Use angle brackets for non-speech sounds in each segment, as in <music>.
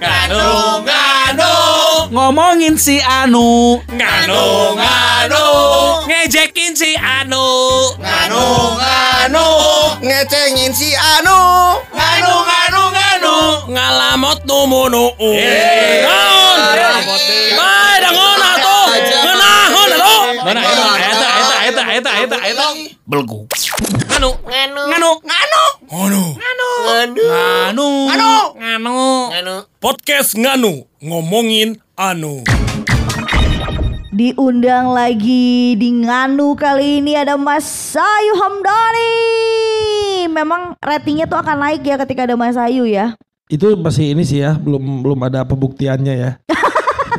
Nganu, nganu, Ngomongin si Anu. Nganu, nganu, ngejekin si Anu, nganu, nganu, ngecengin si Anu. Nganu, nganu, nganu, ngalamot numunu. Naon? Bae dangon atuh. Ngeunahon atuh. Mana eta eta eta belgu. Nganu, nganu, nganu, nganu, nganu, nganu, nganu, nganu, nganu. Podcast nganu ngomongin anu. Diundang lagi di Nganu kali ini ada Mas Sayu Hamdani. Memang ratingnya tuh akan naik ya ketika ada Mas Sayu ya. Itu masih ini sih ya Belum belum ada pembuktiannya ya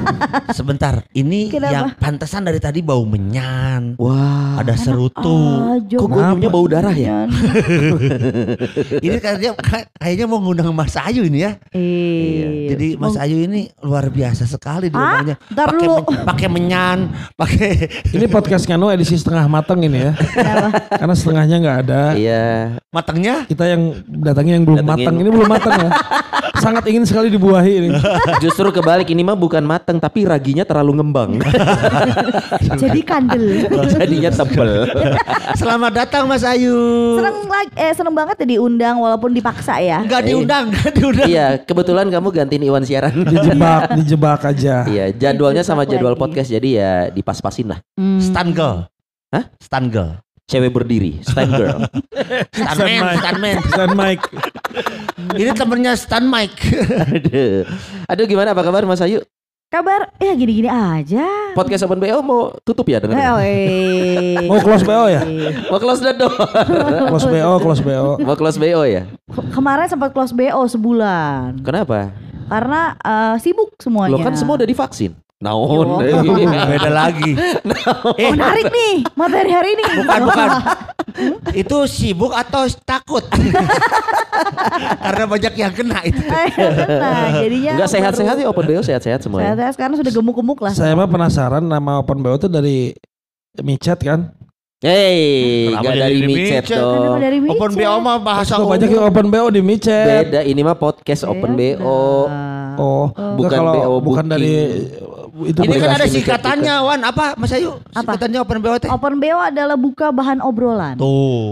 <laughs> Sebentar ini Kenapa? yang pantesan dari tadi bau menyan. Wah, Ada serutu. Aja, kok gue nyiumnya bau darah ya? <laughs> Ini kayaknya kayaknya mau ngundang Mas Ayu ini ya. Eh, Jadi Mas Ayu ini luar biasa sekali di Pakai men- Pakai menyan Pakai <laughs> Ini podcast Nganu edisi setengah matang ini ya. Karena setengahnya nggak ada. Iya. matangnya Kita yang datangnya yang belum Datangin. matang Ini belum matang ya Sangat ingin sekali dibuahi ini <laughs> Justru kebalik ini mah bukan mateng tapi raginya terlalu ngembang. <laughs> jadi kandel. Jadinya tebel. <laughs> Selamat datang Mas Ayu seneng lagi, eh seneng banget ya diundang walaupun dipaksa ya. Enggak diundang Enggak diundang iya, kebetulan kamu gantiin Iwan siaran. Dijebak Dijebak aja Iya, jadwalnya sama jadwal lagi. podcast jadi ya dipas-pasin lah. Hmm. Girl Hah? Stan girl Cewek berdiri, stand girl. Stan man Stan man Stand mic <laughs> Ini temennya Stan Mike Aduh. Aduh gimana apa kabar Mas Ayu? Kabar ya gini-gini aja. Podcast Open BO mau tutup ya dengar? weh. <laughs> Mau close BO ya? Mau close the door. <laughs> Close BO Close BO Mau close BO ya? Ke- Kemarin sempat close BO sebulan Kenapa? karena eh, sibuk semuanya. Lo kan semua udah divaksin. Naon? Yo. Beda lagi Eh Menarik nih materi hari ini. Bukan bukan Itu sibuk atau takut <laughs> Karena banyak yang kena itu <laughs> nah, jadinya Enggak sehat-sehat ya Open BO sehat-sehat semua? Sehat-sehat sekarang sudah gemuk-gemuk lah. Saya mah penasaran nama Open BO itu dari micet kan Hei, Kenapa enggak jadi dari di micet micet? dong. Kenapa dari micet? Open BO mah bahasa Kok banyak yang Open BO di micet Beda, ini mah podcast Open Beda. BO. Oh, Bukan kalau BO bukan booking. dari itu Ini kan bukan. ada singkatannya Wan Apa Mas Ayu Apa? Singkatannya Open BO teh Open BO adalah buka bahan obrolan. Tuh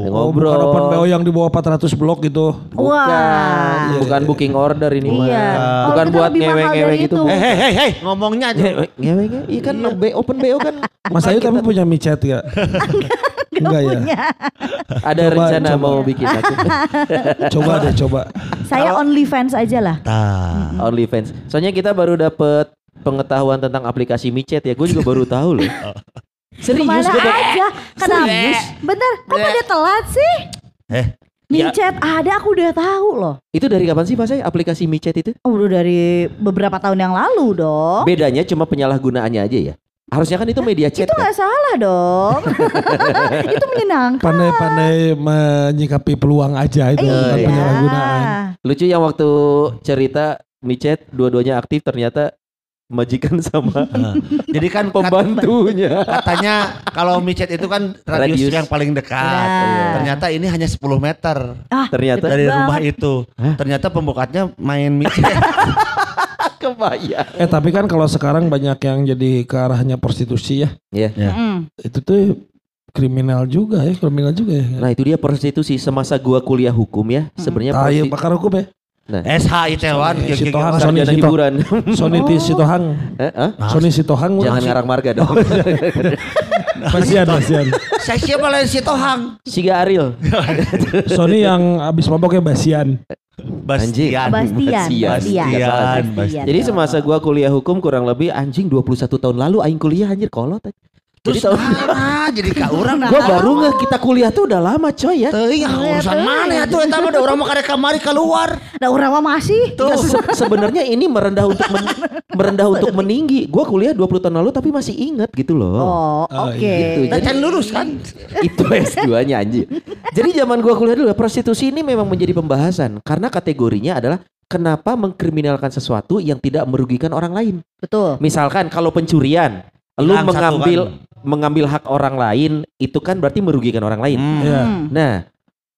Oh, Ngobrol. bukan Open BO yang di bawah 400 blok gitu. Bukan, Wah. bukan booking order ini mah. Iya. Oh, Bukan kita buat ngewe-ngewe gitu. itu. Hei hei hei hei Ngomongnya aja Ngewe, ngewe, ngewe. Iya kan B- Open BO kan Mas Ayu tapi punya micet gak? <laughs> Enggak ya? ada Coba, rencana coba. mau bikin aku. <laughs> Coba deh, coba. Saya only fans aja lah. Tah OnlyFans. Soalnya kita baru dapet pengetahuan tentang aplikasi micet ya. Gue juga baru tahu loh. <laughs> Serius Ke mana gue aja? Kenapa? Bentar, kok pada telat sih? Eh Micet ada aku udah tahu loh. Itu dari kapan sih Pak saya aplikasi micet itu? Oh, udah dari beberapa tahun yang lalu dong. Bedanya cuma penyalahgunaannya aja ya. Harusnya kan itu media chat Itu kan. nggak salah dong. <laughs> itu menyenangkan. Pandai-pandai menyikapi peluang aja itu bukan Iya. penyalahgunaan. Lucu yang waktu cerita micet dua-duanya aktif ternyata majikan sama <laughs> Jadi kan pembantunya. katanya Kalau micet itu kan radius, Radius. yang paling dekat Nah. Ternyata ini hanya 10 meter Ah, Ternyata Dari banget. rumah itu Ternyata pembukanya main micet <laughs> kebayang. Eh tapi kan kalau sekarang banyak yang jadi ke arahnya prostitusi ya. Iya. mm. Itu tuh kriminal juga ya, kriminal juga ya. Nah itu dia prostitusi semasa gua kuliah hukum ya. Sebenarnya Ah, iya, prosti- pakar hukum ya. SH Itewan Eh, si Tohang, sarjana Sony Sito. hiburan. Sony Ti Sitohang. Eh, eh? Sony Sitohang. Jangan ngarang marga dong. <laughs> Kasihan, kasihan. Saya siapa lain si Tohang Siga Ariel. Sony yang abis maboknya Basian. Anjing. Bastian, Bastian. Bastian. Bastian. Jadi semasa gua kuliah hukum kurang lebih anjing 21 tahun lalu aing kuliah anjir kolot. Jadi Terus tahun ah, jadi ka urang gua baru nggak kita kuliah tuh udah lama coy ya. Teuing ah, urusan mana ya tuh eta mah da urang mah karek kamari keluar. Nah, orang mah masih. Se- sebenarnya ini merendah untuk men- <laughs> merendah untuk meninggi. Gua kuliah 20 tahun lalu tapi masih ingat gitu loh. Oh, oke. gitu. Dan can lurus kan? Itu S2-nya anjir. Jadi zaman gua kuliah dulu prostitusi ini memang menjadi pembahasan karena kategorinya adalah kenapa mengkriminalkan sesuatu yang tidak merugikan orang lain. Betul. Misalkan kalau pencurian, lu mengambil kan. mengambil hak orang lain itu kan berarti merugikan orang lain. Hmm. Iya. Hmm. Nah,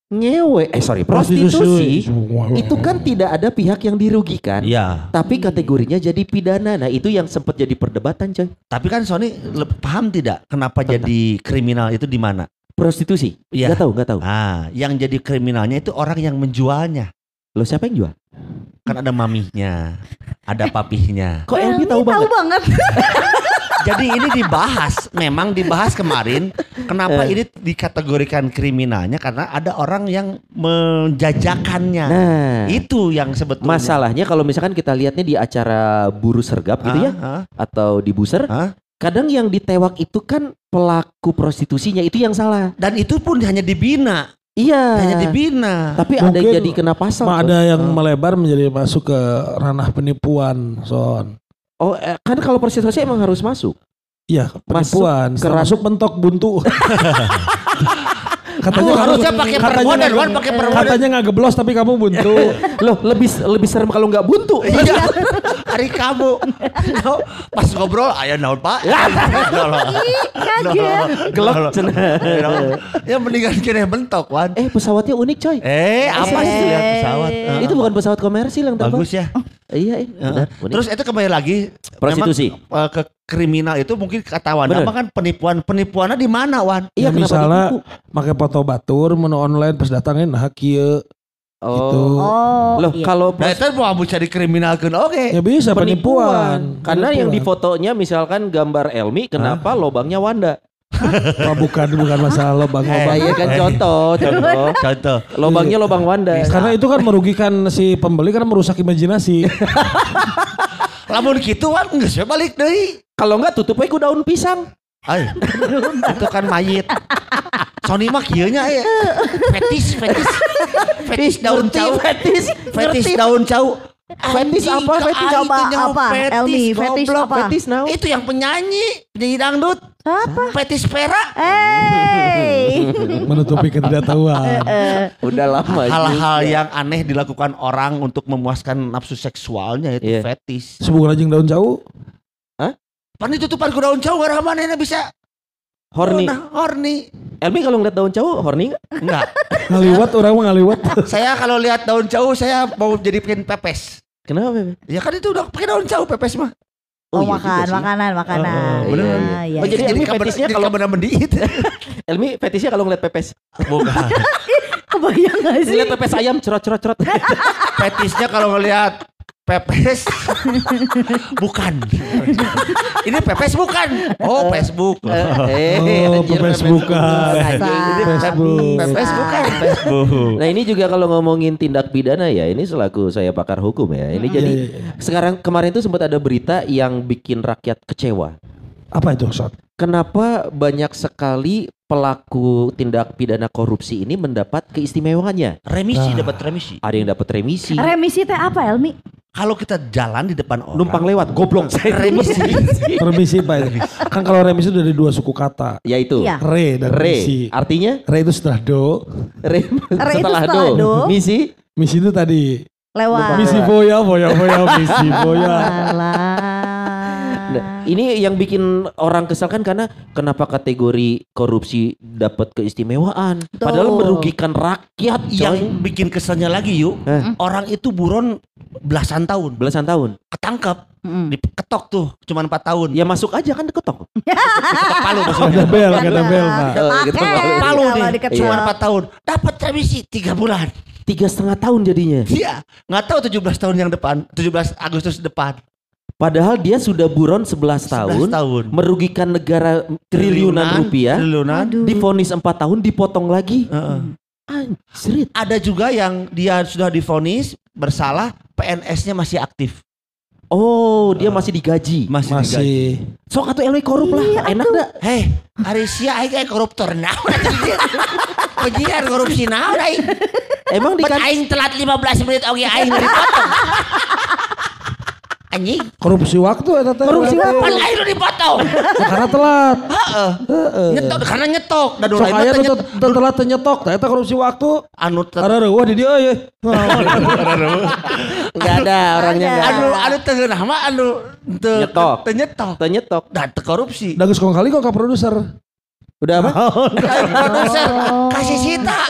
ngewe eh sorry prostitusi itu kan tidak ada pihak yang dirugikan. Iya. Tapi kategorinya jadi pidana. Nah, itu yang sempat jadi perdebatan, coy. Tapi kan Sony paham tidak kenapa jadi kriminal itu di mana? Prostitusi. Iya. Gak tahu, gak tahu. Ah, yang jadi kriminalnya itu orang yang menjualnya. Lo siapa yang jual? Kan ada mamihnya, ada papihnya. Kok Elmi tahu Tahu banget? banget. <laughs> Jadi ini dibahas, memang dibahas kemarin. Kenapa Eh. ini dikategorikan kriminalnya? Karena ada orang yang menjajakannya. Nah, Itu yang sebetulnya. masalahnya kalau misalkan kita lihatnya di acara buru sergap gitu ya Ah, ah, atau di buser, ah. kadang yang ditewak itu kan pelaku prostitusinya itu yang salah. Dan itu pun hanya dibina, Iya. hanya dibina. Tapi ada yang Mungkin jadi kena pasal. Ada yang melebar menjadi masuk ke ranah penipuan, Son. Oh, eh, kan kalau prostitusi emang harus masuk. Iya, penipuan. ke Termasuk bentok buntu. <laughs> katanya Oh, kamu- harusnya pakai nggak- Wan, pakai permodan. Katanya nggak geblos tapi kamu buntu. <laughs> Loh, lebih lebih serem kalau nggak buntu. Iya, hari kamu. No, pas ngobrol, ayo naon pak. Kaget. Gelap Ya mendingan kira bentok, Wan. Eh, pesawatnya unik, coy. Eh, apa Eh. sih lihat pesawat? Itu bukan pesawat komersil yang bagus ya. Iya, iya, benar. unik. Terus itu kembali lagi Prostitusi. memang, eh, ke kriminal itu mungkin kata Wan, Bener. apa kan penipuan penipuannya di mana Wan? iya, ya, kenapa misalnya pakai foto batur menu online pas datangin nah kieu Oh. gitu. Oh, Loh, iya. kalau Nah itu mau bisa dikriminalkan, oke. Ya bisa penipuan. Karena yang di Penipuan. fotonya misalkan gambar Elmi, kenapa lobangnya Wanda? Oh, bukan bukan masalah lobang Eh, lobang. iya kan contoh, contoh. Contoh. Lobangnya lobang Wanda. Karena itu kan merugikan si pembeli karena merusak imajinasi. <laughs> Lamun gitu Wan, nggak saya balik deh. Kalau enggak tutup aja ku daun pisang. Ay, itu kan mayit. Sony mah kieu nya ya. Fetis, fetis. Fetis daun cau. fetis, Fetis daun cau. Fetis apa? Fetis apa? Apa? Elmi, fetis apa? Fetis naon? Itu yang penyanyi, penyanyi dangdut. Apa? Fetis pera. Hey. <laughs> Menutupi ketidaktahuan. Udah lama Hal-hal juga. yang aneh dilakukan orang untuk memuaskan nafsu seksualnya itu Iya. fetis. Sebuah lajeng daun jauh. Pan ditutupan ku daun cau gara mana bisa horny. Nah, horny. Elmi kalau ngeliat daun cowok horny nggak? Enggak. <laughs> Ngaliwat orang mah ngaliwat. <laughs> saya kalau lihat daun cau saya mau jadi bikin pepes. Kenapa, Bebe? Ya kan itu udah pakai daun cau pepes mah. Oh, iya juga makan, makanan, makanan. Oh, bener. Iya, iya. Oh, jadi Elmi fetisnya kalau- benar mendiit. <laughs> Elmi fetisnya kalau ngeliat pepes. Bukan. Kebayang gak sih? Ngeliat pepes ayam cerot cerot cerot. Fetisnya kalau ngelihat pepes <laughs> bukan. Ini pepes bukan. Oh, Facebook. eh, Oh, anjir, pepes bukan. Ini Facebook. Pepes bukan. Facebook. Nah ini juga kalau ngomongin tindak pidana ya, ini selaku saya pakar hukum ya. Ini jadi Iya, iya, iya. sekarang kemarin itu sempat ada berita yang bikin rakyat kecewa. Apa itu, Son? Kenapa banyak sekali pelaku tindak pidana korupsi ini mendapat keistimewaannya? Remisi Ah. dapat remisi. Ada yang dapat remisi, Remisi teh apa, Elmi? Kalau kita jalan di depan orang. numpang lewat, goblok. <laughs> remisi. Remisi Pak. Kan kalau remisi itu dari dua suku kata. ya itu. Iya. Re dan misi. Re, artinya Re itu setelah do. re, itu setelah setelah do. do. Misi Misi itu tadi. Lewat. Misi boya, boya, boya, misi boya. Nah, ini yang bikin orang kesal kan karena kenapa kategori korupsi dapat keistimewaan, padahal Betul. merugikan rakyat. Yang Coy. bikin kesannya lagi yuk. Eh. Orang itu buron belasan tahun. Belasan tahun. Ketangkep. Mm. Diketok tuh. Cuman 4 tahun. Ya masuk aja kan ketok. <laughs> Ketok palu maksudnya. Ada bel, ada bel, Pak. Palu kalau nih. diketok. Cuman 4 tahun. Dapat remisi 3 bulan. Tiga setengah tahun jadinya. Iya. Nggak tahu 17 tahun yang depan. 17 Agustus depan. Padahal dia sudah buron 11 tahun, 11 tahun. merugikan negara triliunan rupiah, Triliunan. Difonis 4 tahun, dipotong lagi. Heeh. Anjrit. Ada juga yang dia sudah difonis bersalah, PNS-nya masih aktif. Oh, dia masih digaji. Masih, digaji. Masih. Sok atau LW korup lah, enak dah. Hei, Arisia aing kayak koruptor naon. Pejian korupsi naon aing. Emang di Bet aing telat 15 menit oge aing dipotong. Anjing, Korupsi waktu eta teh. Korupsi berarti. pan nu dipotong. Ya, karena telat. Heeh. Nyetok karena nyetok dan Sok aya nu telat nyetok, teh eta korupsi waktu. anu reueuh di dieu ye. Enggak <laughs> ada orangnya anu anu teu geunah mah anu teu Nyetok. teu nyetok. Teu nyetok. Dan teu korupsi. Da geus kong kali kok ka produser. Udah apa? Produser Oh. kasih Sita. <laughs>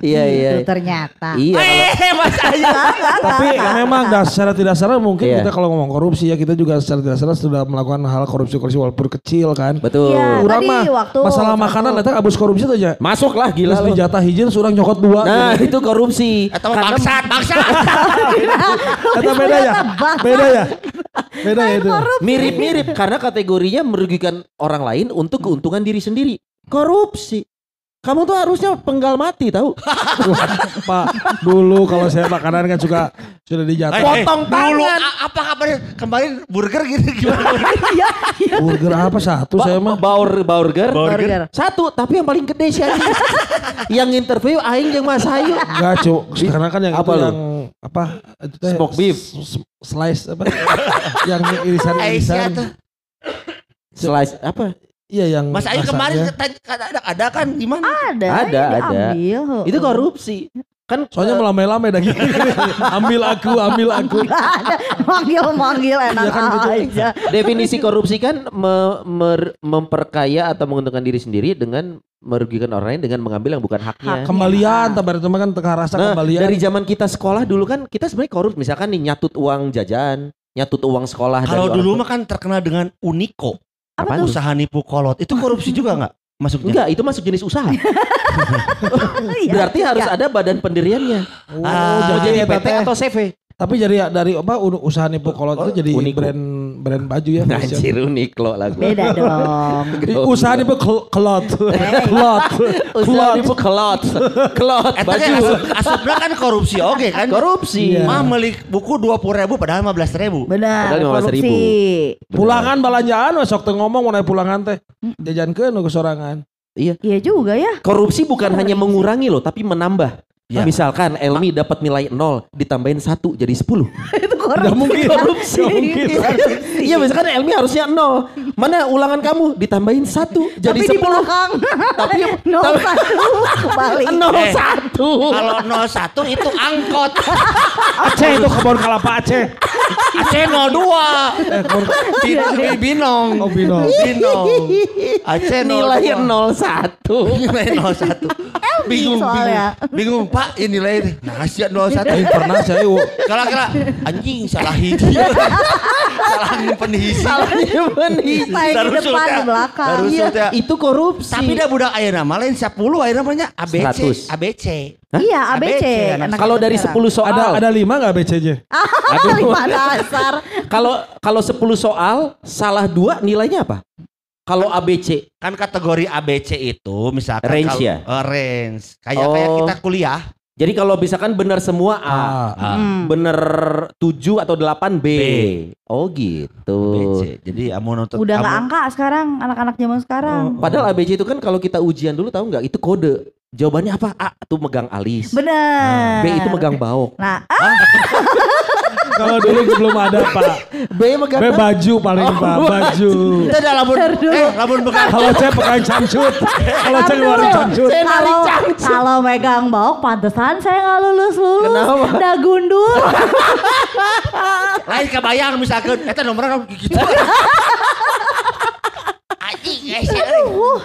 Iya iya. Itu ternyata. Iya. Eh <laughs> Mas Ayu. Tapi memang dah secara tidak sadar mungkin Iya. kita kalau ngomong korupsi ya kita juga secara tidak sadar sudah melakukan hal korupsi-korupsi walaupun kecil kan. Betul. Iya. Urang tadi mah waktu masalah makanan eta abus korupsi tuh aja. Masuk lah gila Terus lu. dijatah hijin surang nyokot dua. Nah itu korupsi. Atau bangsat, <laughs> bangsat. Eta beda ya. Beda ya. Beda ya itu. Mirip-mirip karena kategorinya merugikan orang lain untuk keuntungan diri sendiri. Korupsi. Kamu tuh harusnya penggal mati tahu. <laughs> Pak, dulu kalau saya makanan kan suka sudah dijatah. Eh, Potong Dulu tangan. a- apa kabarnya? Kemarin burger gitu <laughs> gimana? Burger apa satu saya mah? Baur burger. Burger. Satu, tapi yang paling gede sih <laughs> yang interview aing yang Mas Ayu. Enggak, Cuk. Sekarang kan yang Apa itu lu? Yang apa? Itu teh Smoke beef. Slice apa? <laughs> yang Aisyah irisan-irisan. tuh. Slice apa? Iya yang Mas Ayu kemarin ada, ada kan gimana? Ada. Ada, ada. Itu korupsi. Kan Soalnya eh, melamai-lamai dah gini. <laughs> ambil aku, ambil aku. ada manggil-manggil enak Iya kan, betul. aja. definisi korupsi kan me- mer- memperkaya atau menguntungkan diri sendiri dengan merugikan orang lain dengan mengambil yang bukan haknya. Kembalian, tabar itu mah kan teka rasa Nah, kembalian. dari zaman kita sekolah dulu kan kita sebenarnya korup misalkan nih nyatut uang jajan, nyatut uang sekolah Kalau dulu mah kan terkenal dengan Uniko. Apa Apaan usaha nipu kolot? Itu korupsi juga nggak? Masuknya? Enggak, itu masuk jenis usaha. Iya, <laughs> Berarti iya. harus ada badan pendiriannya. Oh, Ah, Mau jadi PT atau CV? Tapi jadi dari apa usaha nipu kolot itu jadi Uniko. brand brand baju ya. fashion. Anjir unik lo lagu. Beda <laughs> dong. Usaha nipu kelot. <laughs> Kelot. Usaha nipu kelot. Kelot Eh, baju. asupnya kan korupsi oke kan? Korupsi. Iya. Mah beli buku dua puluh ribu padahal lima belas ribu. Benar, Padahal 15.000. korupsi. Pulangan balanjaan wes sok teu ngomong mau pulangan teh. Jajankeun ke sorangan. Iya juga ya. Korupsi bukan hanya mengurangi loh, tapi menambah. Ya. Misalkan Elmi dapat nilai 0, ditambahin 1 jadi 10. <laughs> Itu korupsi. Gak mungkin. Korupsi. Iya misalkan Elmi harusnya 0. Mana ulangan kamu? Ditambahin 1 jadi Tapi 10. di belakang. <laughs> Tapi nol tapi- satu balik. 0 1. Kalau 01 itu angkot. <laughs> Aceh itu kebon kelapa Aceh. Aceh 02. Eh, kebon Bin- Binong. Oh, Binong. Binong. Aceh 02. Nilai 01. Nilai 01. Bingung, soalnya. bingung. Bingung, Pak, ini nilai Nah, sih 01. Aing pernah saya wo. Kala-kala anjing salah hiji. salah nyimpen hiji. Salah nyimpen hiji. Saya di depan, di belakang. Iya, itu korupsi. Tapi dah budak ayeuna nama lain 10 ayeuna namanya ABC. 100. ABC. Iya ABC. ABC, Kalau dari sekarang. 10 soal, Ada ada lima nggak BCJ? Aduh. <laughs> lima dasar. kalau kalau 10 soal salah dua nilainya apa? Kalau ABC Kan kategori ABC itu misalkan Range kalau- ya? Eh, range. Kayak kayak Oh. kita kuliah. Jadi kalau misalkan benar semua A, Ah. Hmm. benar 7 atau 8 B. B. Oh gitu. ABC. Jadi amun nonton Udah nggak angka sekarang anak-anak zaman sekarang. Padahal ABC itu kan kalau kita ujian dulu tahu nggak? Itu kode. Jawabannya apa? A itu megang alis. Bener. B itu megang baok. Nah, ah, <laughs> Kalau dulu belum ada Pak. B megang B baju paling Oh, Pak, baju. Itu ada lamun eh lamun begal Kalau saya pegang cancut. Kalau saya ngeluarin cancut. kalau kalau megang baok pantesan saya nggak lulus lulus. Kenapa? Udah gundul. <laughs> lain kebayang misalkan eta nomornya gitu. <laughs> Anjing guys.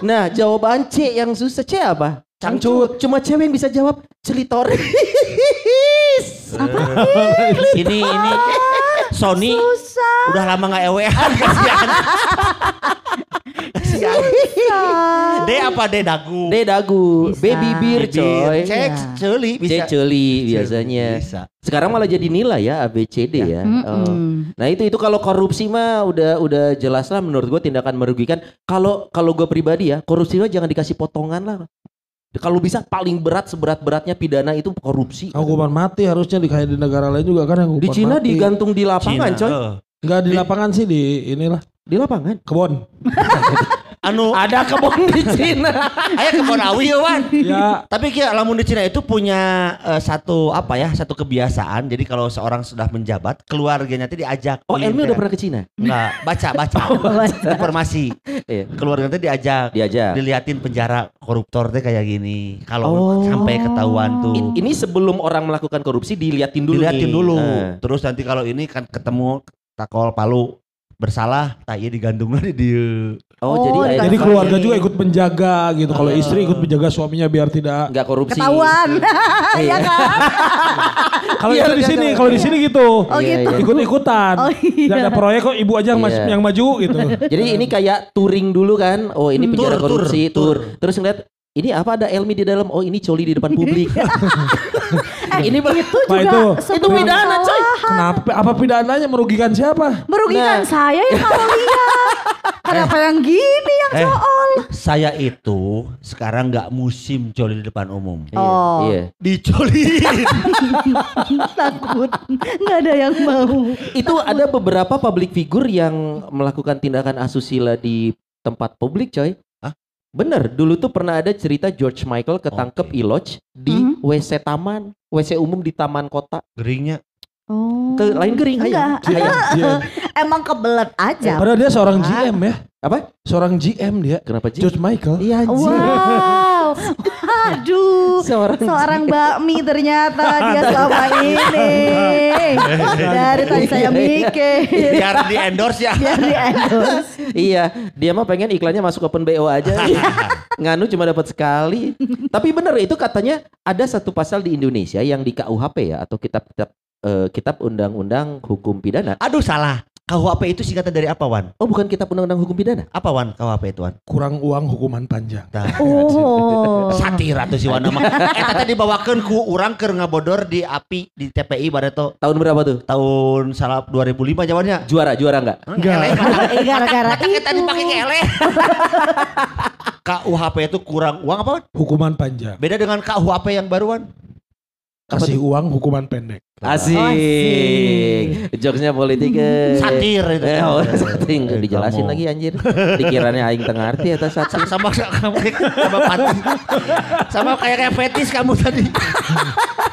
Nah, jawaban C yang susah C apa? Cangcut. Cuma cewek yang bisa jawab celitoris. <laughs> Ini ini Sony Susah. udah lama nggak ewean <laughs> kasihan. kasihan. D apa D dagu? D dagu, B Bisa. bibir coy. C Iya. celi C bisa. celi biasanya. Bisa. Sekarang malah jadi nilai ya A B C D ya. Oh. Mm-mm. Nah itu itu kalau korupsi mah udah udah jelas lah menurut gue tindakan merugikan. Kalau kalau gue pribadi ya korupsi mah jangan dikasih potongan lah. Kalau bisa paling berat seberat beratnya pidana itu korupsi. Hukuman mati harusnya di kayak di negara lain juga kan yang hukuman Di Cina mati. digantung di lapangan Cina, coy. eh. Enggak di lapangan sih di inilah Di lapangan. kebon. <laughs> Anu Ada kebun di <laughs> Cina. aya kebon awi ya, Wan. Ya Tapi kayak lamun di Cina itu punya eh, satu apa ya, satu kebiasaan. Jadi kalau seorang sudah menjabat, keluarganya itu diajak. Oh Elmi udah kulineran. pernah ke Cina? Enggak, baca, <laughs> baca. Informasi. Iya. Keluarganya itu diajak. Diajak. Diliatin penjara koruptor teh kayak gini. Kalau Oh. sampai ketahuan tuh. In- ini sebelum orang melakukan korupsi diliatin dulu diliatin nih. dulu. Nah. Terus nanti kalau ini kan ketemu takol palu bersalah, tak iya digantung di dia. Oh, Oh, jadi Jadi keluarga juga ikut menjaga gitu. Kalau istri ikut menjaga suaminya biar tidak. nggak korupsi. Ketahuan. Iya <laughs> kan? <laughs> Kalau Iya, itu di iya, sini, iya. kalau di sini gitu. Oh Iya, gitu. iya. Ikut-ikutan. Oh, iya. Nggak ada proyek kok ibu aja yang, mas- Iya. yang maju gitu. <laughs> Jadi ini kayak touring dulu kan. Oh, ini penjara Tur, tur, korupsi, tur. tur. Terus ngeliat ini apa ada Elmi di dalam? Oh, ini coli di depan publik. Ini Itu Pak, juga itu- sebuah pidana, coy. Kenapa? Apa pidananya merugikan siapa? Merugikan Nah. saya yang kalau <laughs> lihat. Kenapa yang gini yang Eh. soal? Saya itu sekarang nggak musim coli di depan umum. Oh. Iya. Dicolin. <laughs> Takut. Nggak ada yang mau. Itu ada beberapa public figure yang melakukan tindakan asusila di tempat publik, coy. Hah? Bener, dulu tuh pernah ada cerita George Michael ketangkep Oke. iloj di Mhm. WC taman, WC umum di taman kota. Geringnya. Oh. Ke lain gering, hayang. Enggak. Hayang. <laughs> GM. Emang kebelet aja. Padahal dia seorang GM ya. Apa? Seorang GM dia. Kenapa sih? George Michael. Iya. Wow. <laughs> Aduh. Seorang Seorang bakmi ternyata dia selama <laughs> ini. Dari tadi saya mikir. Biar di endorse ya. Biar di endorse. iya, dia mah pengen iklannya masuk open BO aja. <laughs> Nganu cuma dapat sekali. Tapi bener itu katanya ada satu pasal di Indonesia yang di KUHP ya atau kitab-kitab eh, kitab undang-undang hukum pidana. Aduh salah. KUHP itu singkatan dari apa Wan? Oh, bukan kitab undang-undang hukum pidana. Apa Wan KUHP itu Wan? Kurang uang hukuman panjang. Nah, <laughs> Oh. Satira tuh si Wan mah. <laughs> Eta teh dibawakeun ku urang keur ngabodor di API di TPI bareto Tahun berapa tuh? tahun salah 2005 jawabannya. Juara, juara enggak? Enggak. Eh, gara-gara <laughs> itu. Kita dipakai ke ele. KUHP itu kurang uang apa? Wan? Hukuman panjang. Beda dengan KUHP yang baruan. Kasih uang hukuman pendek. Asik. Asik. Jokesnya politik. Satir itu. <laughs> Eh, oh, satir. Eh, Dijelasin kamu. lagi anjir. Dikiranya aing tengah arti atas satir. sama sama sama pati. Sama kayak kayak fetis kamu tadi. <laughs>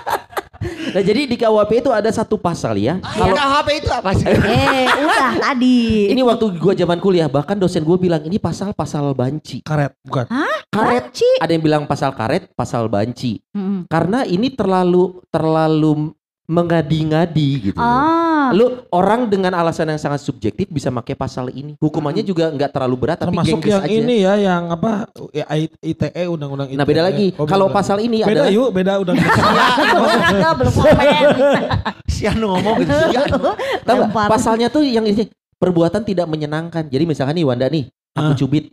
Nah, jadi di KUHP itu ada satu pasal ya. Kalau KUHP itu apa sih? Eh, udah <laughs> tadi. Ini waktu gua zaman kuliah bahkan dosen gua bilang ini pasal-pasal banci. Karet, bukan. Karet. Banci. Ada yang bilang pasal karet, pasal banci. Mm-mm. Karena ini terlalu terlalu mengadi-ngadi gitu. Ah. Lu orang dengan alasan yang sangat subjektif bisa pakai pasal ini. Hukumannya juga nggak terlalu berat tapi Termasuk yang aja. ini ya, yang apa ya, ITE undang-undang ITE. Nah beda lagi. Oh, Kalau pasal ini beda adalah yuk, beda undang-undang. <laughs> Enggak, belum komen. <laughs> Anu ngomong gitu. Tahu. Pasalnya tuh yang ini perbuatan tidak menyenangkan. Jadi misalkan nih Wanda nih, aku Ah. cubit.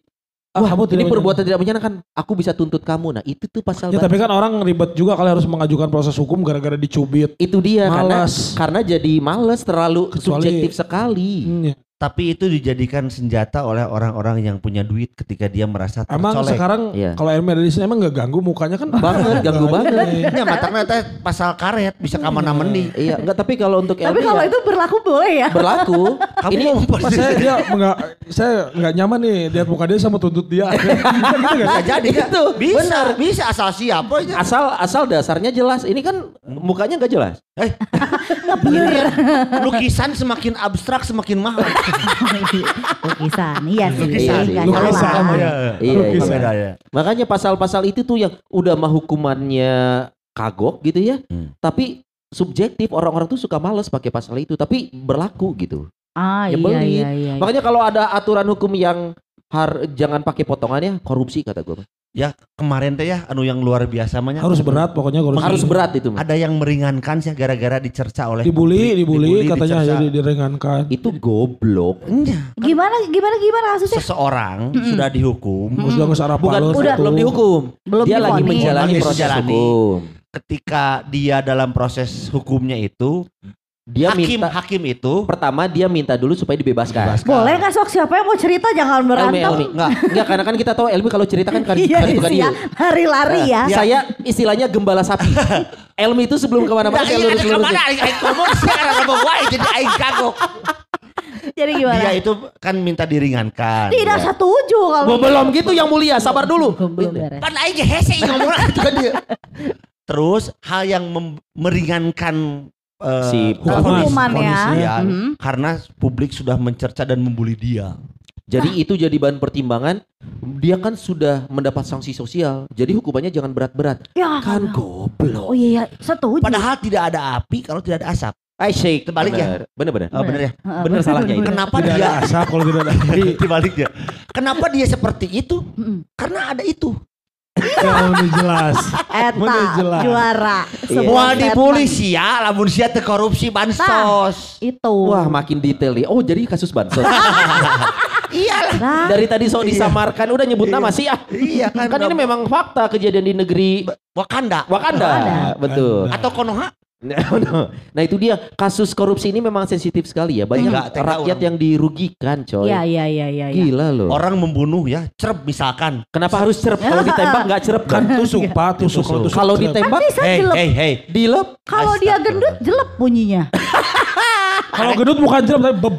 Ah, Wah, kamu ini perbuatan tidak menyenangkan. Aku bisa tuntut kamu. Nah, itu tuh pasal Ya tapi kan orang ribet juga kalau harus mengajukan proses hukum gara-gara dicubit. itu dia karena Malas. karena jadi males terlalu Kecuali- subjektif sekali. Hmm, ya. Tapi itu dijadikan senjata oleh orang-orang yang punya duit ketika dia merasa Emang tercolek. sekarang Iya. kalau sini emang nggak ganggu mukanya kan Banget, ganggu banget. Ya matangnya teh pasal karet bisa kamana meni. Iya, enggak tapi kalau untuk Tapi LB kalau ya itu berlaku boleh ya? berlaku. Kamu ini saya dia enggak saya nggak nyaman nih lihat muka dia sama tuntut dia. <laughs> gitu kan? bisa jadi. Itu, bisa, benar. bisa asal siapa aja. asal asal dasarnya jelas. Ini kan mukanya nggak jelas. <laughs> Lukisan semakin abstrak semakin mahal. <laughs> Lukisan, iya sih. Lukisan. nggak Lukisan. salah. Iya, Iya, Lukisan. Ya. Makanya pasal-pasal itu tuh yang udah mah hukumannya kagok gitu ya. Hmm. Tapi subjektif orang-orang tuh suka males pakai pasal itu tapi berlaku gitu. Ah iya Nyebelin. iya iya. Makanya kalau ada aturan hukum yang har jangan pakai potongannya korupsi kata gue. Ya kemarin teh ya anu yang luar biasa mah nya. harus berat pokoknya harus Harus berat itu. mah. Ada yang meringankan sih gara-gara dicerca oleh dibully, publik, dibully, katanya dicerca. jadi diringankan. Itu goblok. Enggak. Gimana gimana gimana kasusnya? Seseorang sudah dihukum Terus udah nggak Bukan udah belum dihukum. Belum Dia lagi menjalani proses hukum. ketika dia dalam proses hukumnya itu Dia hakim minta hakim itu pertama dia minta dulu supaya dibebaskan. Dibebaskan. Boleh nggak sok siapa yang mau cerita jangan Elmi, berantem. Elmi. Enggak, enggak karena kan kita tahu Elmi kalau cerita kan kan <laughs> Iya kan bukan iya. dia. Lari-lari ya. Saya istilahnya gembala sapi. <laughs> Elmi itu sebelum ke mana-mana Nah, saya iya, ada lurus-lurus. ke mana aing ngomong karena ngomong wae jadi aing kagok. <laughs> Jadi gimana? Dia itu kan minta diringankan. Tidak Ya. setuju kalau Belum, belum gitu yang mulia, sabar dulu. belum beres. Pan aing hese ngomong itu kan dia. Terus hal yang meringankan eh, Si vonis- Hukumannya. vonisnya, Mhm. karena publik sudah mencerca dan membuli dia. Jadi itu jadi bahan pertimbangan. Dia kan sudah mendapat sanksi sosial. Jadi hukumannya jangan berat-berat. Ya Kan Oh goblok. iya iya setuju. Padahal tidak ada api kalau tidak ada asap. Asyik. Terbalik ya? Bener bener. Oh, bener ya. Bener salahnya itu. Kenapa Tidak ada dia asap kalau tidak ada api. <laughs> dibaliknya? Kenapa dia seperti itu? Karena ada itu. Ya udah jelas. Eta jelas. juara. Iya. Moal statement. dibully sia, lamun sia teu korupsi bansos. Itu. Wah makin detail nih. Oh jadi kasus bansos. <laughs> Iyalah. Nah, Dari tadi sok disamarkan udah nyebut nama sih ah. Iya kan. Kan ini memang fakta kejadian di negeri Wakanda Wakanda. Wakanda. Betul. atau Konoha. <laughs> Nah itu dia kasus korupsi ini memang sensitif sekali ya. Banyak Enggak, rakyat orang. yang dirugikan coy. Iya iya iya iya. iya. Gila loh. Orang membunuh ya, cerep misalkan. Kenapa harus cerep? Kalau <laughs> ditembak nggak cerep kan? Tusuk pak, tusuk kalau tusuk. Kalau ditembak Hey, hey, hey. dilep. Kalau dia gendut jelek bunyinya. <laughs> kalau gendut bukan cerep tapi beb.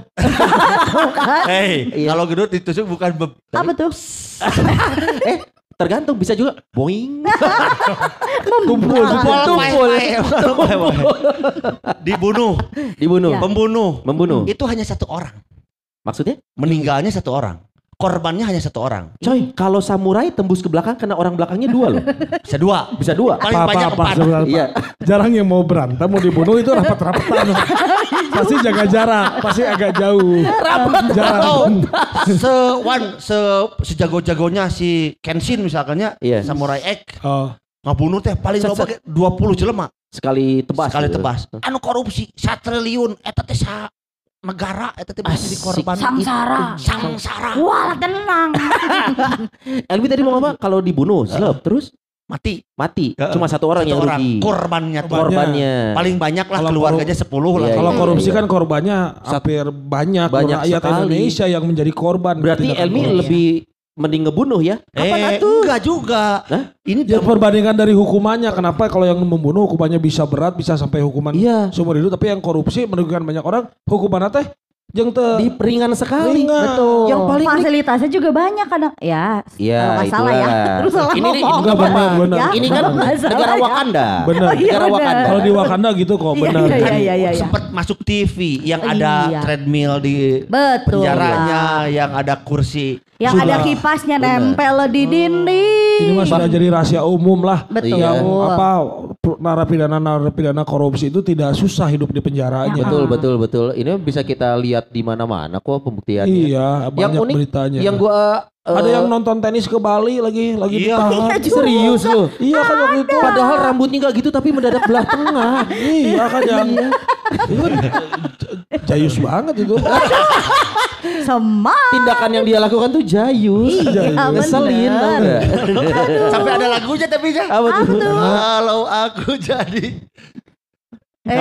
Hey, Iya. kalau gedut ditusuk bukan beb. Apa tuh? Eh tergantung bisa juga boing. Tumpul. Tumpul, Tumpul. Dibunuh, Dibunuh. Ya. pembunuh. Membunuh. Itu hanya satu orang. Maksudnya? Meninggalnya satu orang. Korbannya hanya satu orang. Coy, kalau samurai tembus ke belakang kena orang belakangnya dua loh. Bisa dua. Bisa dua. Paling Apa, banyak apa, empat. Iya. Jarang yang mau berantem mau dibunuh itu rapat-rapatan. pasti jaga jarak, pasti agak jauh. Rapat Atau jarang. se wan se sejago-jagonya si Kenshin misalkannya Iya. Samurai X Oh, ngabunuh teh paling loba ge 20 jelema Sekali tebas. sekali gitu. tebas. Anu korupsi 1 triliun eta teh sa negara eta teh bisa jadi korban Sangsara. sangsara Wah tenang. <laughs> Elvi tadi mau apa? Kalau dibunuh, slep, terus mati mati. Cuma satu orang Satu yang orang. rugi. korbannya tuh Korban. Korbannya. paling banyak lah Kalau keluarganya 10 lah Iya, kalau iya, korupsi iya. kan korbannya hampir banyak, Banyak rakyat sekali. Indonesia yang menjadi korban. Berarti Elmi lebih mending ngebunuh ya? eh enggak juga Hah? ini Ya dalam- perbandingan dari hukumannya, kenapa kalau yang membunuh hukumannya bisa berat, bisa sampai hukuman Iya. seumur hidup, tapi yang korupsi merugikan banyak orang, hukumannya teh yang te Di ringan sekali. Ringan. Betul. Yang paling fasilitasnya juga banyak kadang. Ya, Iya, salah ya. Terus salah Ini- ini ngomong. enggak benar, benar. Ya, Ini kan negara ya. Wakanda. Benar. Oh, iya, Negara benar. Wakanda. Kalau di Wakanda gitu kok Iya, benar. iya, kan iya, iya, iya. sempat masuk TV yang ada Iya. treadmill di Betul. penjaranya yang ada kursi Yang Sudah. ada kipasnya nempel di dinding. Ini mah sudah jadi rahasia umum lah. Betul. Yang apa narapidana narapidana korupsi itu tidak susah hidup di penjaranya. Betul, betul, betul. Ini bisa kita lihat di mana-mana kok pembuktiannya. Iya, Yang banyak unik, beritanya. yang gua eh, ada yang nonton tenis ke Bali lagi lagi Iya. ditahan. serius loh. Iya kan waktu itu. Padahal rambutnya nggak gitu tapi mendadak belah tengah. <laughs> Iya kan yang itu kan jayus banget itu. Semak. Tindakan yang dia lakukan tuh jayus. Iya, Ngeselin tau sampai ada lagunya tapi ya Apa tuh? kalau aku jadi Eh,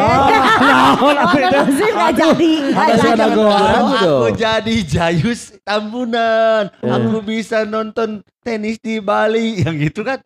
jadi. aku dong. jadi Jayus Tambunan aku bisa nonton tenis di Bali yang gitu kan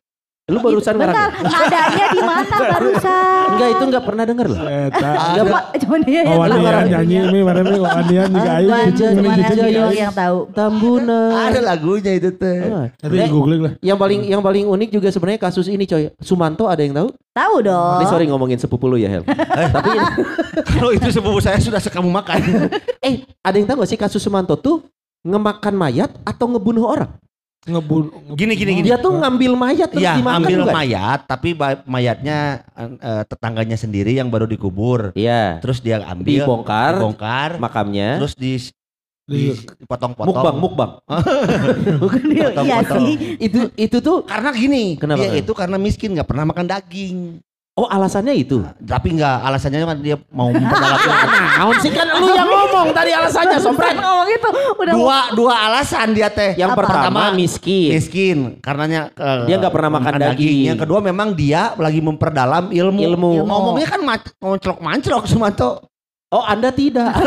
Lu barusan Bentar, ngarang. nadanya di mana barusan? Enggak itu enggak pernah denger loh. Eta. Coba, coba dia yang tahu. nyanyi ini mana nih Wawanian juga ayo Gua gitu cuma gitu. nanti Jayus. yang tahu. Tambunan. ada lagunya itu teh Ah. Nanti di googling lah. Yang paling yang paling unik juga sebenarnya kasus ini coy. Sumanto ada yang tahu? Tahu dong. Ini sorry ngomongin sepupu lu ya Hel. <laughs> Tapi <laughs> kalau itu sepupu saya sudah sekamu makan <laughs> eh ada yang tahu gak sih kasus Sumanto tuh ngemakan mayat atau ngebunuh orang? Ngebun. Gini, gini, gini. Dia tuh ngambil mayat terus Iya, dimakan ambil bukan? mayat, tapi mayatnya eh, tetangganya sendiri yang baru dikubur. Iya. Terus dia ambil, Dibongkar. dibongkar, Makamnya. terus di, Di- dipotong-potong. mukbang, mukbang. <laughs> Iya Potong-potong. sih. itu itu tuh Karena gini, Kenapa, dia itu karena miskin nggak pernah makan daging. Oh alasannya itu. Tapi nggak, alasannya kan dia mau <laughs> memperdalam. Naon sih kan lu yang ngomong tadi alasannya sompret. Ngomong gitu udah dua dua alasan dia teh. Yang Apa? pertama miskin. miskin, karenanya eh, Dia nggak pernah makan daging. Yang kedua memang dia lagi memperdalam ilmu. Ilmu. Ngomongnya kan mac- ngonclok-manclok Sumanto. Oh Anda tidak. <laughs>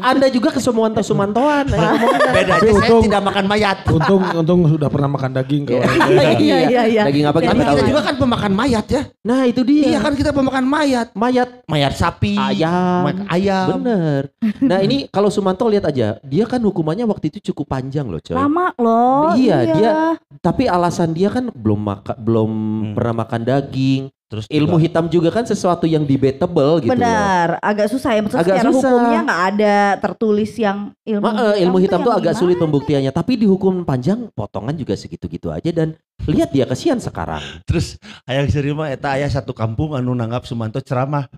anda juga kesemuan sumantoan. <laughs> Bedanya Tapi saya untung- tidak makan mayat. Untung untung sudah pernah makan daging kalau <laughs> Iya, iya, iya. Daging apa kita Tapi kita juga kan pemakan mayat ya. Nah itu dia. Iya kan kita pemakan mayat. Mayat Mayat sapi, Ayam. mayat ayam. Bener. Nah ini kalau Sumanto lihat aja, dia kan hukumannya waktu itu cukup panjang loh, coy. Lama loh. Iya, dia- Tapi alasan dia kan belum maka, belum Hmm. pernah makan daging. Terus Ilmu juga- hitam juga kan sesuatu yang debatable gitu loh. Benar, agak susah ya. Maksudnya Agak secara susah. hukumnya nggak ada tertulis yang ilmu. Ma- eh, ilmu hitam tuh agak sulit pembuktiannya, tapi dihukum panjang potongan juga segitu-gitu aja dan lihat dia kesian sekarang. Terus ayah serima eta ayah satu kampung anu nanggap Sumanto ceramah.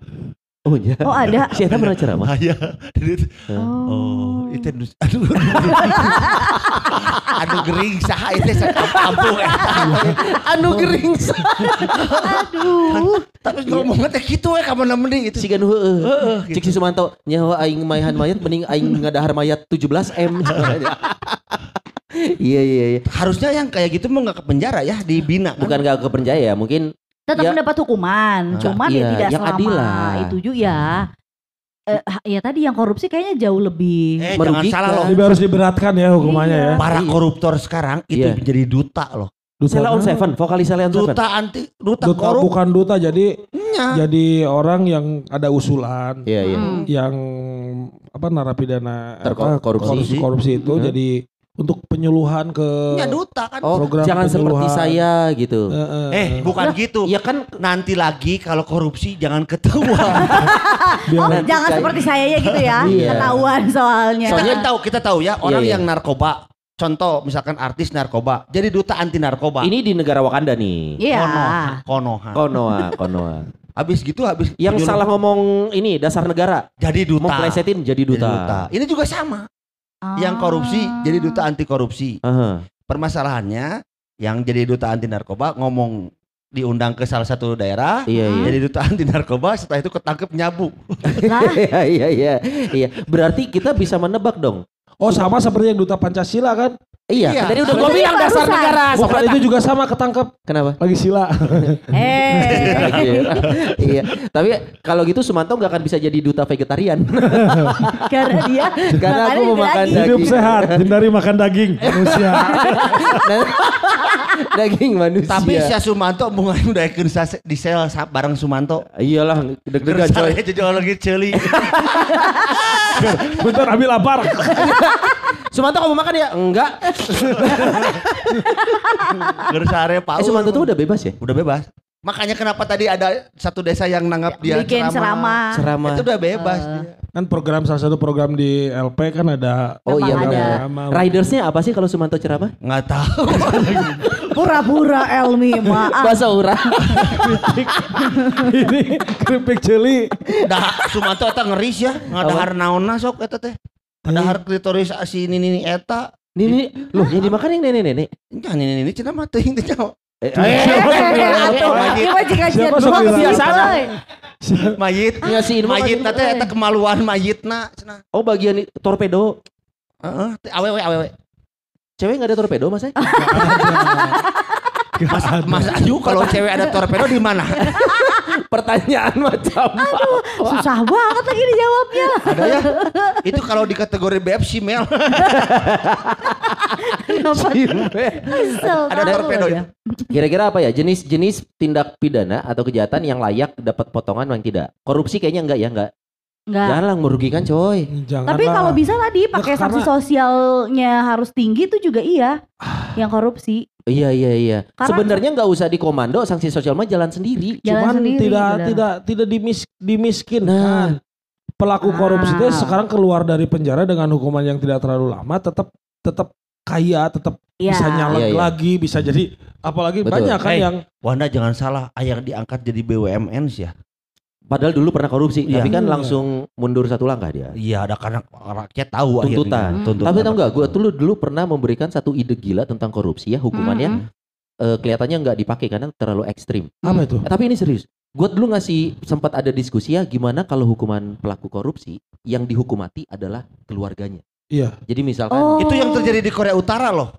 Oh iya. Oh ada. <laughs> Si Eta pernah ceramah. <laughs> Aya. Oh, itu nu- aduh. <laughs> aduh gering saha itu kampung eta. Anu gering. Aduh. Tapi ngomongnya teh kitu we ka mana mending itu. Si Ganu heeh. Heeh, Cik si Sumanto nyawa aing maihan mayat mending aing ngadahar mayat 17 M. Iya iya iya. Harusnya yang kayak gitu mau nggak ke penjara ya, dibina kan. Bukan gak ke penjara ya, mungkin Tetap Ya. mendapat hukuman, Nah, cuman iya, ya tidak yang adil selama lah. itu juga ya. Eh, ha- ya tadi yang korupsi kayaknya jauh lebih. Eh jangan Merugikan. salah loh. Jadi harus diberatkan ya hukumannya Iya. ya. Para Iya. koruptor sekarang itu Iya. menjadi duta loh. Duta Sela on? Seven, vokalis Sela on Seven. Duta anti duta, Duta korup. bukan duta jadi Nya. jadi orang yang ada usulan Iya iya. Hmm. yang apa narapidana apa, korupsi. korupsi, korupsi itu Hmm. jadi untuk penyuluhan ke Nya duta kan. Oh, Program jangan seperti penyuluhan. saya gitu. Eh, eh, Eh, bukan gitu. Iya kan Nanti lagi kalau korupsi jangan ketahuan. <laughs> biar Oh, Nanti jangan kayak- seperti saya ya gitu ya. Iya. Ketahuan soalnya. kita Soalnya- kan tahu, kita tahu ya orang Iya, iya. yang narkoba. Contoh misalkan artis narkoba, jadi duta anti narkoba. ini di negara Wakanda nih. Iya. Konoha, konoha. Konoha, <laughs> Konoha. Habis gitu habis Yang penyuluh- salah ngomong ini dasar negara. jadi duta. Mau plesetin jadi Jadi duta. Ini juga sama. Ah. Yang korupsi jadi duta anti korupsi. Aha. Permasalahannya yang jadi duta anti narkoba ngomong diundang ke salah satu daerah, Iya iya. jadi duta anti narkoba setelah itu ketangkep nyabu. <laughs> Iya iya iya. Iya. Berarti kita bisa menebak dong. Oh sama seperti yang duta Pancasila kan? Iya, Iya. tadi udah gue bilang dasar barusan. negara. Bukan itu juga sama ketangkep Kenapa? lagi sila. <laughs> eh, <laughs> iya. Tapi kalau gitu Sumanto nggak akan bisa jadi duta vegetarian. <laughs> karena dia Karena aku mau makan daging. daging. Hidup sehat, hindari makan daging manusia. Daging manusia. Tapi si Sumanto mau udah di sel bareng Sumanto. iyalah deg-degan coy. Jadi lagi celi. Bentar ambil lapar. Sumanto kamu makan ya? Enggak. <laughs> Gersare Eh Paul. Sumanto tuh udah bebas ya? udah bebas. Makanya kenapa tadi ada satu desa yang nanggap dia bikin ceramah. Ceramah. Itu udah bebas dia. Kan program salah satu program di LP kan ada Oh iya ada. Ridersnya apa sih kalau Sumanto ceramah? Nggak tahu. <laughs> Pura-pura Elmi, maaf. Bahasa urang. ini keripik celi. Dah Sumanto eta ngeris ya. Ngadahar naonna sok eta teh. Ngadahar klitoris si nini eta. Ini loh yang dimakan yang nini nini ieu mah jika Siapa jet sok box, bilang? biasa. Mayit. Inma Mayit teh eta kemaluan mayitna cenah. Oh bagian torpedo. Heeh, teh awewe awewe. Cewek nggak ada torpedo mas eh? <laughs> Mas, Mas Ayu kalau cewek ada torpedo di mana? <laughs> Pertanyaan macam Susah banget lagi dijawabnya. Ada ya? Itu kalau di kategori BFC Mel. Ada torpedo ya? Kira-kira apa ya jenis-jenis tindak pidana atau kejahatan yang layak dapat potongan yang tidak? Korupsi kayaknya enggak ya enggak. Enggak. Jangan lah merugikan coy. Jangan Tapi kalau bisa tadi pakai Ya, sanksi sosialnya harus tinggi itu juga iya. Yang korupsi. Iya iya iya. Karena- Sebenarnya nggak usah dikomando, sanksi sosial mah jalan sendiri. Jalan cuman sendiri, tidak benar. tidak tidak dimis, dimiskinkan. Nah. Pelaku korupsi itu Ah. sekarang keluar dari penjara dengan hukuman yang tidak terlalu lama, tetap tetap kaya, tetap Iya. bisa nyalek Iya, iya. lagi, bisa jadi apalagi Betul. banyak kan Hey. yang Wanda jangan salah, ayah diangkat jadi BUMN sih ya. Padahal dulu pernah korupsi, Iya. tapi kan Iya. langsung mundur satu langkah dia. Iya, ada karena rakyat tahu Tuntutan. akhirnya. Tuntutan. Tapi tau nggak, gue dulu dulu pernah memberikan satu ide gila tentang korupsi ya hukumannya Mm-mm. eh, kelihatannya nggak dipakai karena terlalu ekstrim. apa itu? Eh, tapi ini serius. Gue dulu ngasih sempat ada diskusi ya gimana kalau hukuman pelaku korupsi yang dihukum mati adalah keluarganya. Iya. Jadi misalkan Oh. Itu yang terjadi di Korea Utara loh.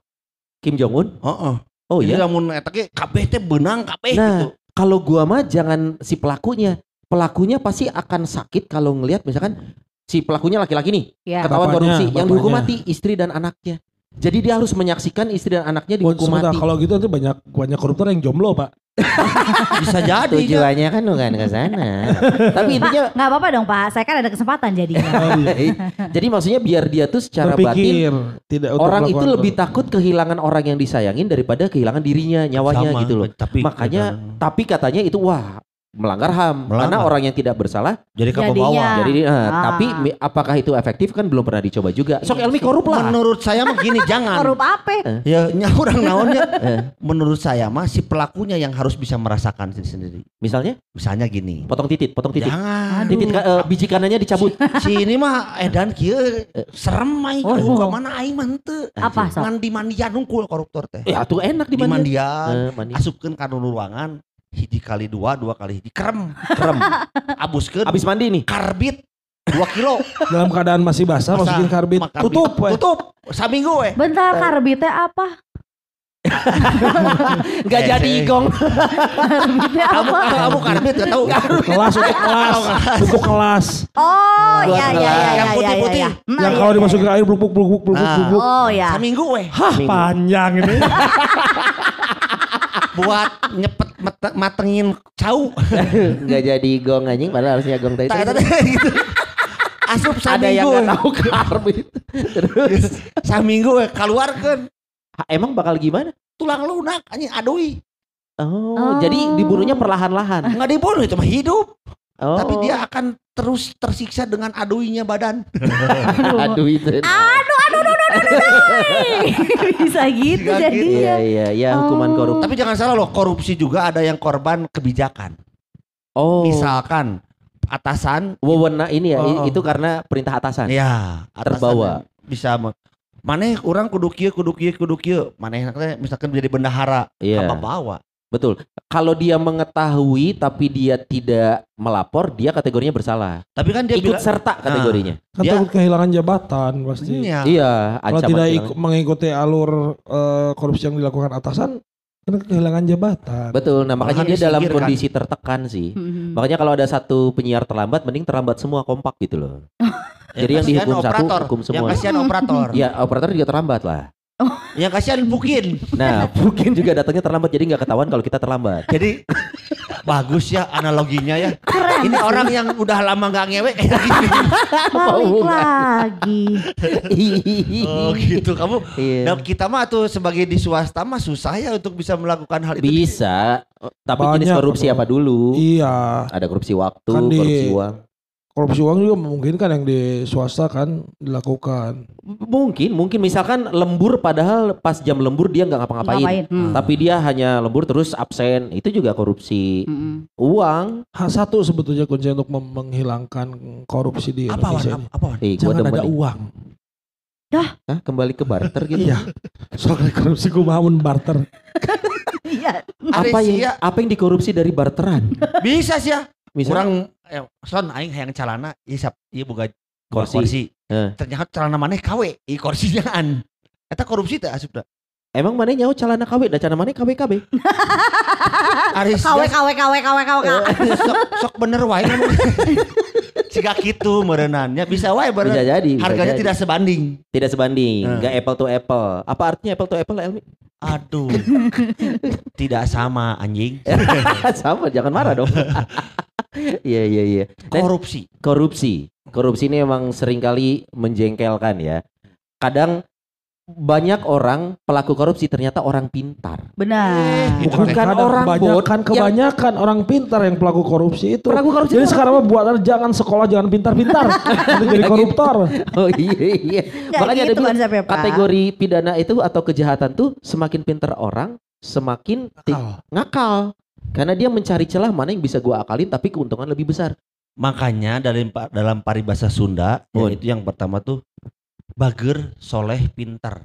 Kim Jong Un, Heeh. oh Jadi iya. lamun eta ge kabeh teh benang kabeh Nah, gitu. kalau gua mah jangan si pelakunya. Pelakunya pasti akan sakit kalau ngelihat misalkan si pelakunya laki-laki nih Iya. ketahuan Bapaknya, korupsi, yang dihukum mati istri dan anaknya. Jadi dia harus menyaksikan istri dan anaknya Oh, dihukum sebentar, mati. kalau gitu nanti banyak banyak koruptor yang jomblo pak. <laughs> Bisa jadi. ya. Tujuannya kan bukan ke sana. <laughs> Tapi intinya nggak apa-apa dong Pak. Saya kan ada kesempatan jadinya. <laughs> Oh, iya. jadi maksudnya biar dia tuh secara batin Berpikir tidak orang itu lebih takut kehilangan orang yang disayangin daripada kehilangan dirinya, nyawanya Sama, gitu loh. Tapi Makanya tapi katanya itu wah melanggar HAM Melanggar. karena orang yang tidak bersalah Jadi ke Jadinya. bawah. jadi eh, Ah. tapi apakah itu efektif kan belum pernah dicoba juga sok Elmi korup lah Menurut saya mah gini, <laughs> jangan. Korup apa? Ya, nya orang naonnya. <laughs> Menurut saya mah si pelakunya yang harus bisa merasakan sendiri sendiri. misalnya Misalnya gini. potong titit potong titit Jangan. titit ka- eh, biji kanannya dicabut si ini mah edan kieu serem aing Oh. oh. mana aing mah henteu. Apa sok? Ngan di mandian unggul koruptor teh. ya tuh enak di Di mandian mandian, Eh, mandi. asupkeun ka ruangan hiji kali dua, dua kali hiji krem, krem <laughs> abuskeun abis mandi nih karbit 2 kilo. Dalam keadaan masih basah Masa- masukin karbit. mak- Tutup weh. Tutup. Saminggu weh. Bentar karbitnya apa? <laughs> nggak Eh, jadi eh. gong Kamu apa? kamu karbit gak tahu. Kelas untuk kelas. Untuk kelas. Oh, Buat ya ya kelas. ya ya Yang ya putih-putih. ya. Nah, Yang ya, kalau dimasukin ke air blubuk blubuk blubuk blubuk. Oh ya. Saminggu weh. Hah panjang ini. <laughs> Buat nyepet mate- matengin cau. nggak jadi gong anjing padahal harusnya gong tadi tadi gitu. Asup ada yang saminggu. nggak tahu karbit terus Saminggu weh keluarkan Ha, emang bakal gimana tulang lunak anjing adui. oh, Oh. jadi dibunuhnya perlahan-lahan Enggak dibunuh itu mah hidup. oh. Tapi dia akan terus tersiksa dengan aduinya badan. <laughs> aduh itu Aduh, <laughs> Bisa gitu Bisa gitu. jadinya. iya iya ya hukuman Oh. korupsi Tapi jangan salah loh, korupsi juga ada yang korban kebijakan. oh Misalkan atasan wewenang ini ya Oh. itu karena perintah atasan ya atasan Terbawa. bisa maneh orang kudu kieu kudu kieu kudu kieu maneh teh misalkan menjadi bendahara Iya. apa bawa betul kalau dia mengetahui tapi dia tidak melapor dia kategorinya bersalah tapi kan dia ikut bilang serta kategorinya Kan Dia- takut kehilangan jabatan pasti. Iya. iya Kalau tidak ikut mengikuti alur eh, korupsi yang dilakukan atasan, kan kehilangan jabatan. betul nah makanya dia dalam kondisi tertekan sih Hmm. Makanya kalau ada satu penyiar terlambat, mending terlambat semua kompak gitu loh. <laughs> Jadi yang kasihan dihukum satu, operator. hukum yang semua. kasihan operator <laughs> Ya operator juga terlambat lah. Yang kasihan mungkin Nah mungkin juga datangnya terlambat, jadi nggak ketahuan kalau kita terlambat. jadi bagus ya analoginya ya ini orang yang udah lama nggak kayak gini Balik lagi. oh gitu kamu Iya. dan kita mah tuh sebagai di swasta mah susah ya untuk bisa melakukan hal itu Bisa, tapi Banyak jenis korupsi apa dulu? Iya. Ada korupsi waktu, Kan di- korupsi uang. Korupsi uang juga memungkinkan yang di swasta kan dilakukan. Mungkin, mungkin misalkan lembur padahal pas jam lembur dia nggak ngapa-ngapain. Ngapain? Hmm. Tapi dia hanya lembur terus absen. Itu juga korupsi Mm-mm. uang. Hal satu sebetulnya kunci untuk menghilangkan korupsi di apa Indonesia ini. apa wan Eh, gua Jangan ada nih. uang. Hah, kembali ke barter gitu. Iya. Soalnya korupsi ku bangun barter. <laughs> Iya. apa yang ya. apa yang dikorupsi dari barteran? bisa sih ya Misal kurang eh, son aing hayang calana ieu sap ieu boga Kursi. kursi, kursi. Eh. ternyata calana maneh KW i kursinya an eta korupsi teh asupna emang mana nyawa calana KW dan calana mana KW KB? <laughs> Aris Kawe kawe kawe kawe kawe. sok, sok bener wae ngomong. Siga kitu merenannya bisa wae bener. Bisa jadi. bisa Harganya jadi. tidak sebanding. tidak sebanding, Eh. nggak apple to apple. Apa artinya apple to apple Elmi? Aduh. <laughs> tidak sama anjing. <laughs> Sama, jangan marah dong. Iya iya iya. Dan Korupsi. korupsi, korupsi ini emang sering kali menjengkelkan ya. Kadang banyak orang pelaku korupsi ternyata orang pintar. Benar. Itu Bukan Kadang orang kebanyakan, bodoh. kebanyakan orang pintar yang pelaku korupsi itu. Pelaku korupsi Jadi itu sekarang mah buatan jangan sekolah jangan pintar-pintar. Nanti <laughs> jadi koruptor. <laughs> Oh iya iya. Nggak Makanya ada gitu bilang, konsepnya, Pak. kategori pidana itu atau kejahatan tuh semakin pintar orang, semakin ti- Akal. ngakal. Karena dia mencari celah mana yang bisa gua akalin tapi keuntungan lebih besar. Makanya dalam dalam paribasa Sunda Oh. yaitu yang pertama tuh bager, soleh, pinter.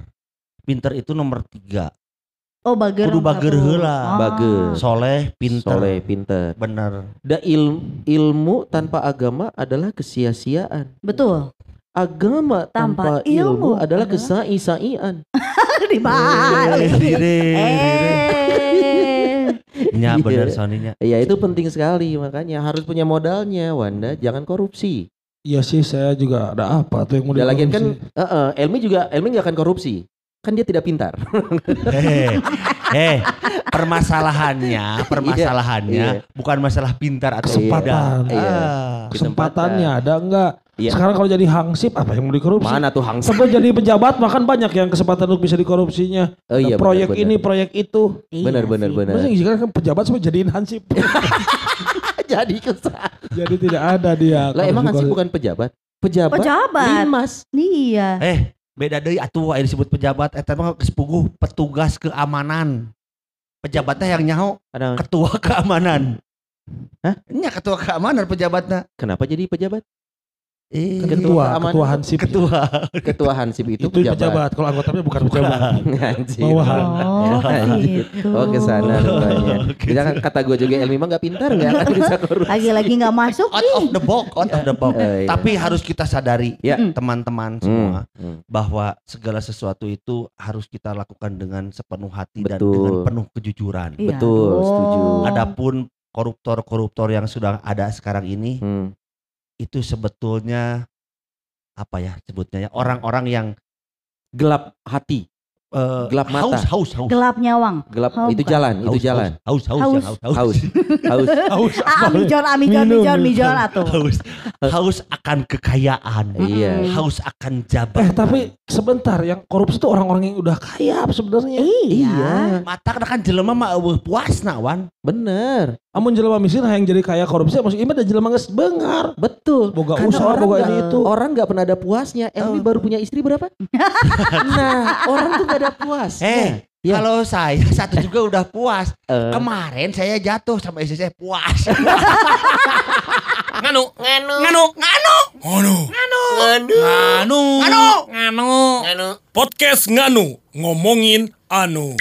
Pinter itu nomor tiga. Oh bager. Kudu bager satu. heula. Oh. Bager. Soleh, pinter. Soleh, pintar. Bener. Da il- ilmu tanpa agama adalah kesia-siaan. Betul. Agama tanpa, Tanpa ilmu ilmu, adalah adalah- kesai-saian. <laughs> Dibalik. Eh. Ya Iya. bener Soninya. Ya itu penting sekali makanya harus punya modalnya Wanda jangan korupsi. Iya sih saya juga ada apa tuh yang mau Ya lagian kan dikorupsi. eh, eh, Elmi juga Elmi nggak akan korupsi. Kan dia tidak pintar. Eh, eh, permasalahannya, permasalahannya Iya. bukan masalah pintar atau Kesempatan. tidak. Iya. Ah. kesempatannya ada enggak? Iya. Sekarang kalau jadi hangsip apa yang mau dikorupsi? Mana tuh Hang? Sampai jadi pejabat makan banyak yang kesempatan untuk bisa dikorupsinya. Oh iya proyek benar, ini, benar. proyek itu. Benar Iya benar sih. benar. Maksudnya sekarang kan pejabat semua jadiin hansip. <laughs> Jadi kesal. Jadi tidak ada dia. Lah emang Hansip bukan pejabat? Pejabat. Pejabat. Limas. Iya. Eh, beda deui atuh aya disebut pejabat eta mah geus puguh petugas keamanan. Pejabatnya yang nyaho Ada ketua keamanan. Hah? Nya ketua keamanan pejabatnya. kenapa jadi pejabat? Eh, ketua, keamanan. ketua Hansip. ketua. <laughs> Ketua Hansip itu, Itu pejabat. Kalau anggotanya bukan pejabat. <laughs> Anjir. Bawahan. Oh, <laughs> gitu. Oh ke sana rupanya. Bisa kan kata gue juga Elmi mah gak pintar gak akan bisa korupsi. Lagi-lagi nggak masuk Out of the box, out of the box. Eh, iya. Tapi harus kita sadari Ya. teman-teman semua Hmm, bahwa segala sesuatu itu harus kita lakukan dengan sepenuh hati dan Betul. dengan penuh kejujuran. Iya Betul, dong. setuju. Adapun koruptor-koruptor yang sudah ada sekarang ini Hmm. Itu sebetulnya apa ya sebutnya ya orang-orang yang Gelap hati, eh, Gelap mata. haus haus haus Gelap nyawang. gelap Oh, itu bukan. jalan, itu haus, jalan. haus haus haus Haus. haus haus Haus, haus. <laughs> Haus Ah, apa? Amijon, Amijon, Minum, Mijon, minum. Mijon atuh. haus haus akan kekayaan Iya. haus akan Eh jabatan tapi sebentar yang korupsi itu orang-orang yang udah kaya sebenarnya. Iya. mata kan jelema mah eueuh puasna wan Bener, Amun jelema miskin yang jadi kaya korupsi maksud ieu mah da jelema geus beungar. betul. Boga Karena usaha, orang boga ini itu. Orang nggak pernah ada puasnya. Elmi baru punya istri berapa? nah, orang tuh gak ada puas. eh Ya. kalau saya satu juga udah puas Eh, kemarin saya jatuh sama istri saya puas Nganu, nganu, nganu, nganu, nganu, nganu, nganu, nganu, nganu, nganu. Podcast nganu ngomongin anu.